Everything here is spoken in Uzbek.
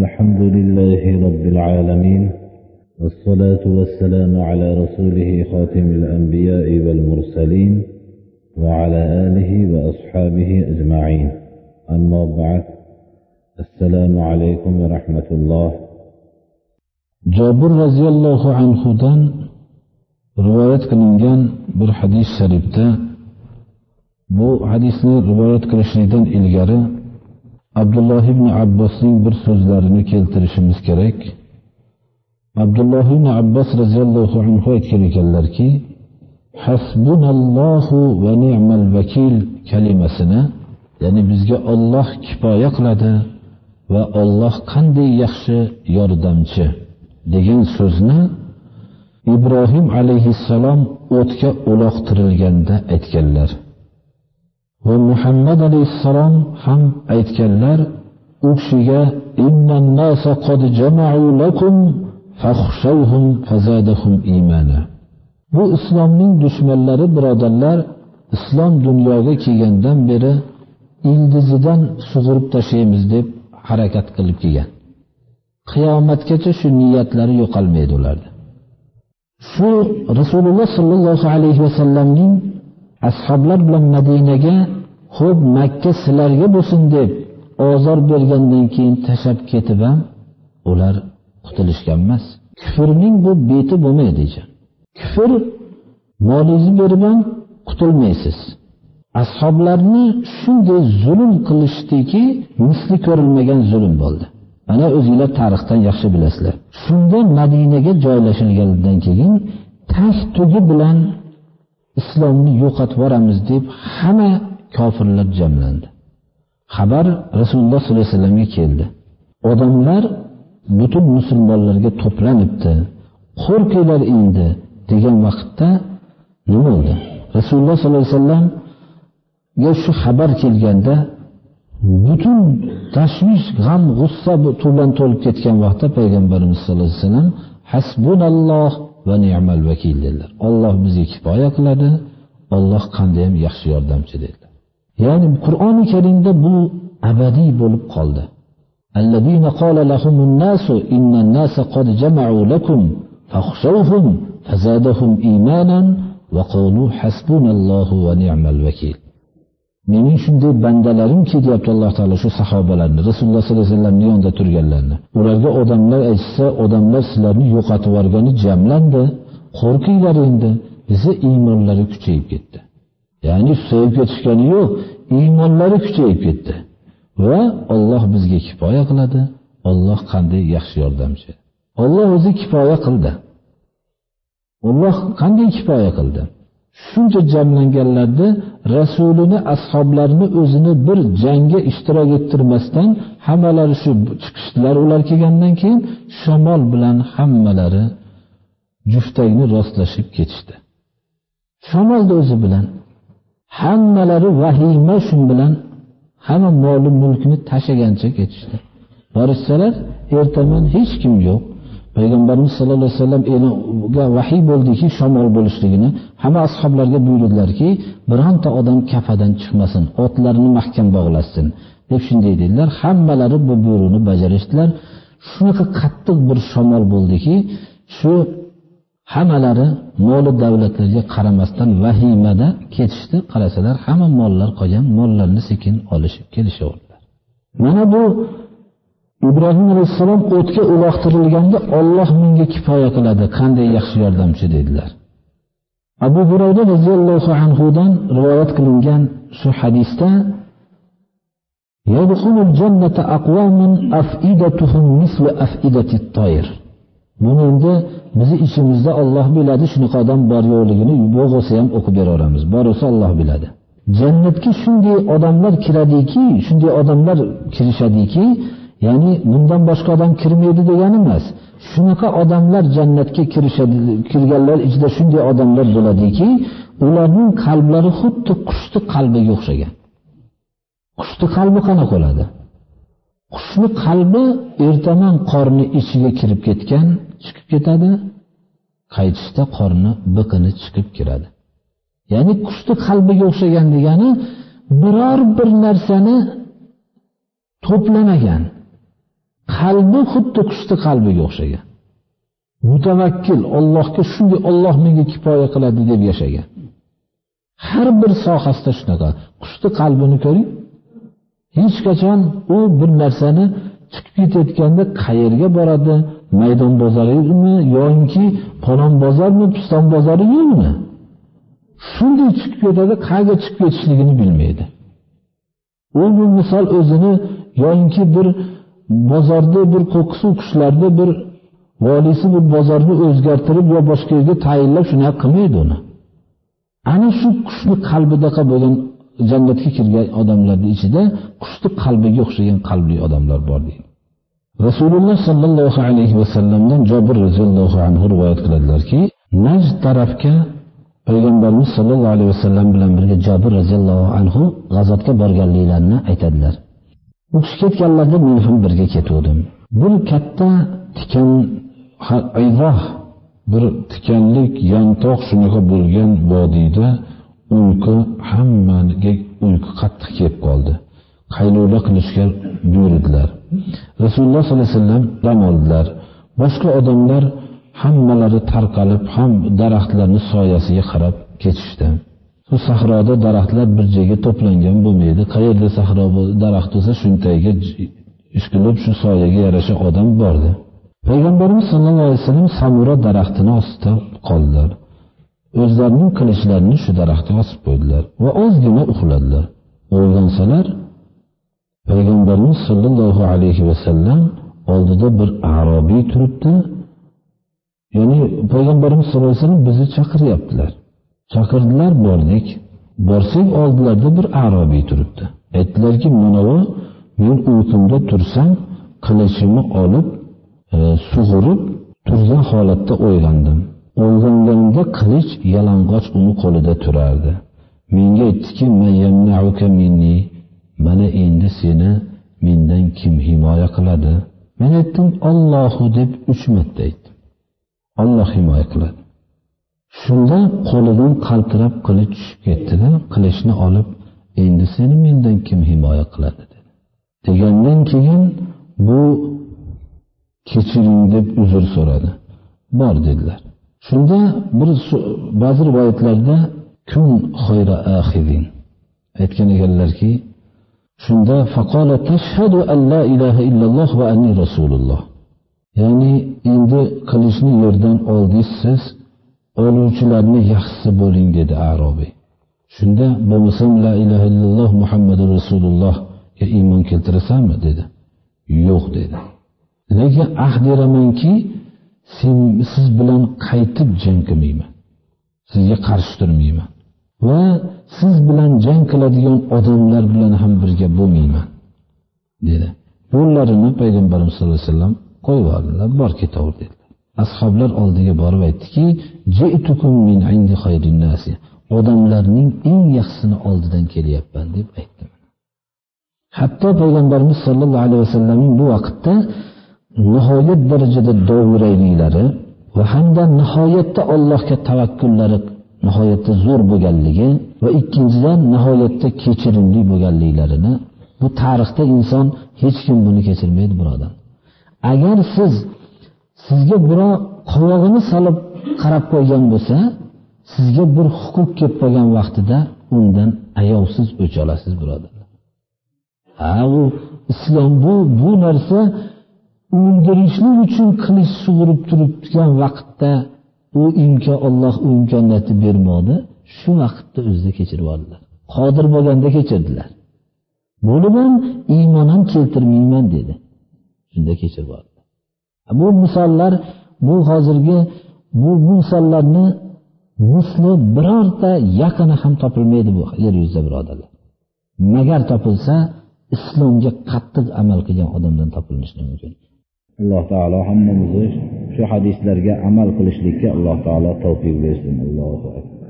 الحمد لله رب العالمين والصلاة والسلام على رسوله خاتم الأنبياء والمرسلين وعلى آله وأصحابه أجمعين. أما بعد السلام عليكم ورحمة الله. jobir roziyallohu anhudan rivoyat qilingan bir hadis sharifda bu hadisni rivoyat qilishlikdan abdulloh ibn abbosning bir so'zlarini keltirishimiz kerak abdulloh ibn abbos roziyallohu anhu aytgan ekanlarki hasbunallohu va ni'mal vakil kalimasini ya'ni bizga Alloh kifoya qiladi va Alloh qanday yaxshi yordamchi degan so'zni Ibrohim alayhissalom o'tga uloqtirilganda aytganlar. Va Muhammad alayhissalom ham aytganlar, u kishiga innan nasa qad jama'u lakum fakhshawhum fazadahum imana. Bu islomning dushmanlari birodarlar islom dunyoga kelgandan beri ildizidan sug'urib tashlaymiz deb harakat qilib kelgan. qiyomatgacha shu niyatlari yo'qolmaydi ularda shu rasululloh sollallohu alayhi vasallamning ashoblar bilan madinaga xo'p makka sizlarga bo'lsin deb ozor bergandan keyin tashlab ketib ham ular qutulishgan emas. Kufrning bu beti bo'lmaydi kufr molingizni berib ham qutulmaysiz ashoblarni shunday zulm qilishdiki misli ko'rilmagan zulm bo'ldi. Mana o'zinglar tarixdan yaxshi bilasizlar. Shunda Madinaga joylashilgandan keyin tash tugi bilan islomni yo'qotib yuboramiz deb hamma kofirlar jamlandi. Xabar Rasululloh sollallohu alayhi vasallamga keldi. Odamlar butun musulmonlarga to'planibdi. Qo'rqinglar endi degan vaqtda nima bo'ldi? Rasululloh sollallohu alayhi vasallamga shu xabar kelganda butun tashvish g'am g'ussa bilan to'lib ketgan vaqtda payg'ambarimiz sallallohu alayhi vasallam hasbunalloh va ni'mal vakil dedilar olloh bizga kifoya qiladi olloh qanday ham yaxshi yordamchi dedilar ya'ni qur'oni karimda bu abadiy bo'lib qoldi الذين قال لهم الناس إن الناس قد جمعوا لكم فاخشوهم فزادهم إيمانا وقالوا حسبنا الله ونعم الوكيل mening shunday bandalarimki deyapti alloh taolo shu sahobalarni rasululloh sollallohu alayhi vasallamni yonida turganlarni ularga odamlar aytsa odamlar sizlarni yo'qotib yuborgani jamlandi qo'rqinglar endi desa iymonlari kuchayib ketdi ya'ni susayib ketishgani yo'q iymonlari kuchayib ketdi. Va olloh bizga kifoya qiladi. Olloh qanday yaxshi yordamchi. Olloh o'zi kifoya qildi. Olloh qanday kifoya qildi? Shuncha jamlanganlarda rasulini ashoblarini o'zini bir jangga ishtirok ettirmasdan hammalari shu chiqishdilar ular kelgandan keyin shamol bilan hammalari juftakni rostlashib ketishdi. Shamolni o'zi bilan hammalari vahima shu bilan hamma moli mulkni tashlagancha ketishdi. Borishsalar ertaman hech kim yo'q. Payg'ambarimiz sallallohu alayhi vasallamga vahiy bo'ldiki shamol bo'lishligini. Hamma ashoblarga buyurdilarki bironta odam kafadan chiqmasin otlarini mahkam bog'lasin deb shunday dedilar. Hammalari bu buyruqni bajarishdilar. Shunaqa qattiq bir shamol bo'ldiki shu hammalari moli davlatlarga qaramasdan vahimada ketishdi. Qarasalar hamma mollar qolgan mollarni sekin olishib kelishaverdilar mana bu ibrohim alayhissalom o'tga uloqtirilganda olloh menga kifoya qiladi qanday yaxshi yordamchi dedilar. Abu hurayra roziyallohu anhudan rivoyat qilingan shu hadisda buni endi bizni ichimizda olloh biladi shunaqa odam bor yo'qligini bo'lsa ham o'qib beraveramiz bor bo'lsa olloh biladi. Jannatga shunday odamlar kiradiki shunday odamlar kirishadiki ya'ni bundan boshqa odam kirmaydi degani emas. Shunaqa odamlar jannatga kirishadi kirganlar ichida shunday odamlar bo'ladiki ularning qalblari xuddi qushni qalbiga o'xshagan. Qushni qalbi qanaqa bo'ladi? Qushni qalbi ertaman qorni ichiga kirib ketgan chiqib ketadi. Qaytishda qorni biqini chiqib kiradi. Ya'ni qushni qalbiga o'xshagan degani biror bir narsani to'plamagan. Qalbi xuddi qushni qalbiga o'xshagan. Mutavakkil ollohga shunday olloh menga kifoya qiladi deb yashagan. Har bir sohasida shunaqa. Qushni qalbini ko'ring. Hech qachon u bir narsani chiqib ketayotganda qayerga boradi? Maydon bozorimi yoinki palon bozormi piston bozori yo'qmi? Shunday chiqib ketadi qayerga chiqib ketishligini bilmaydi. U bu misol o'zini yoinki bir bozorda bir ko'ksuv qushlarni bir voliysi bu bozorni o'zgartirib yo boshqa yerga tayinlab shunaqa qilmaydi uni. Ana shu qushni qalbidaqa bo'lgan jannatga kirgan odamlarni ichida qushni qalbiga o'xshagan qalbli odamlar bor deydi. Rasululloh sollallohu alayhi vasallamdan jobir roziyallohu anhu rivoyat qiladilarki najd tarafga payg'ambarimiz sollallohu alayhi vasallam bilan birga jobir roziyallohu anhu g'azotga borganliklarini aytadilar. U kishi ketganlarida men ham birga ketuvdim. Bir katta tikan ayvoh bir tikanlik yantoq shunaqa bo'lgan vodiyda uyqu hammaga uyqu qattiq kelib qoldi. Qaylula qilishga buyurdilar. Rasululloh sollallohu alayhi vasallam dam oldilar. Boshqa odamlar hammalari tarqalib ham daraxtlarni soyasiga qarab ketishdi. Shu sahroda daraxtlar bir joyga to'plangan bo'lmaydi. Qayerda sahro daraxt bo'lsa shuntaga ishqilib shu soyaga yarasha odam bordi. Payg'ambarimiz sollallohu alayhi vasallam samura daraxtini ostida qoldilar. O'zlarining qilichlarini shu daraxtga osib qo'ydilar va ozgina uxladilar. Uyg'onsalar payg'ambarimiz sollallohu alayhi vasallam oldida bir arobiy turibdi. Ya'ni payg'ambarimiz sallallohu alayhi vasallam bizni chaqiryaptilar. Chaqirdilar bordik borsak oldilarida bir arobiy turibdi. Aytdilarki mana bu men uyqumda tursam qilichimni olib e, sug'urib turgan holatda o'ylandim. Uyg'onganimda qilich yalang'och uni qo'lida turardi. Menga aytdiki mana endi seni mendan kim himoya qiladi? Men aytdim ollohu deb uch marta aytdim. Olloh himoya qiladi. Shunda qo'lidan qaltirab qilich tushib ketdida qilichni olib endi seni mendan kim himoya qiladi? dedi. Degandan keyin bu kechiring deb uzr so'radi. Bor dedilar. Shunda bir ba'zi rivoyatlarda kun xoyra axidin aytgan ekanlarki shunda faqola tashhadu an la ilaha illalloh va anni rasululloh. Ya'ni endi qilichni yerdan oldingiz siz oluvchilarni yaxshisi bo'ling dedi arobiy. Shunda bo'lmasam la ilaha illalloh muhammadu rasulullohga iymon keltirasanmi dedi. Yo'q dedi. Lekin ahd beramanki siz bilan qaytib jang qilmayman. Sizga qarshi turmayman. Va siz bilan jang qiladigan odamlar bilan ham birga bo'lmayman dedi. Yo'llarini payg'ambarimiz sallallohu alayhi vasallam qo'yib yubordilar bor ketaver dedilar. Ashoblar oldiga borib aytdiki odamlarning eng yaxshisini oldidan kelyapman deb aytdi hatto payg'ambarimiz sollallohu alayhi vasallamning bu vaqtda nihoyat darajada dovirayliklari va hamda nihoyatda allohga tavakkullari nihoyatda zo'r bo'lganligi va ikkinchidan nihoyatda kechirimli bo'lganliklarini bu tarixda inson hech kim buni kechirmaydi birodar. Agar siz sizga birov qovog'ini solib qarab qo'ygan bo'lsa sizga bir huquq kelib qolgan vaqtida undan ayovsiz o'ch olasiz birodarlar ha u islom bu bu narsa o'ldirishlik uchun qilich sug'urib turibgan vaqtda u imkon olloh u imkoniyatni bermadi. Shu vaqtda o'zida kechirib yubordilar qodir bo'lganda kechirdilar. Bo'lib ham iymon ham keltirmayman dedi. Shunda kechirib oldi. Bu misollar bu hozirgi bu misollarni misli birorta yaqini ham topilmaydi bu yer yuzida birodarlar. Magar topilsa islomga qattiq amal qilgan odamdan topilishi mumkin. Alloh taolo hammamizni shu hadislarga amal qilishlikka alloh taolo tavfiq bersin. Allohu akbar.